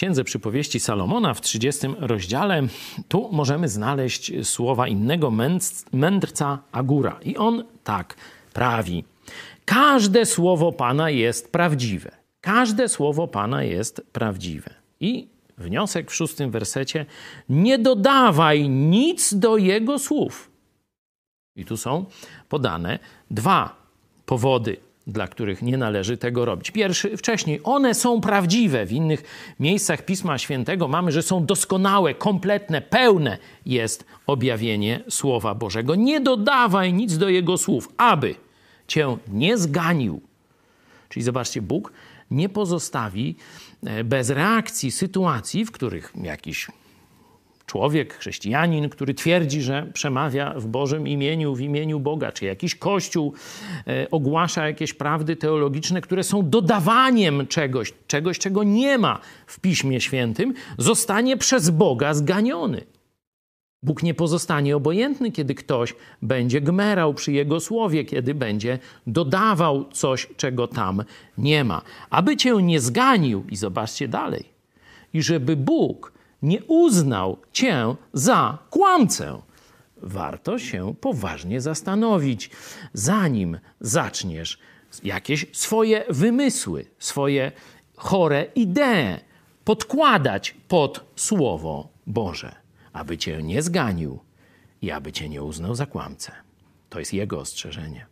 Księdze Przypowieści Salomona w 30 rozdziale tu możemy znaleźć słowa innego mędrca Agura. I on tak prawi. Każde słowo Pana jest prawdziwe. Każde słowo Pana jest prawdziwe. I wniosek w szóstym wersecie: Nie dodawaj nic do jego słów. I tu są podane dwa powody dla których nie należy tego robić. Pierwszy, wcześniej, one są prawdziwe. W innych miejscach Pisma Świętego mamy, że są doskonałe, kompletne, pełne jest objawienie Słowa Bożego. Nie dodawaj nic do Jego słów, aby cię nie zganił. Czyli zobaczcie, Bóg nie pozostawi e, bez reakcji sytuacji, w których jakiś człowiek, chrześcijanin, który twierdzi, że przemawia w Bożym imieniu, w imieniu Boga, czy jakiś kościół e, ogłasza jakieś prawdy teologiczne, które są dodawaniem czegoś, czegoś, czego nie ma w Piśmie Świętym, zostanie przez Boga zganiony. Bóg nie pozostanie obojętny, kiedy ktoś będzie gmerał przy Jego słowie, kiedy będzie dodawał coś, czego tam nie ma. Aby cię nie zganił, i zobaczcie dalej, i żeby Bóg nie uznał cię za kłamcę. Warto się poważnie zastanowić, zanim zaczniesz jakieś swoje wymysły, swoje chore idee podkładać pod Słowo Boże, aby cię nie zganił i aby cię nie uznał za kłamcę. To jest jego ostrzeżenie.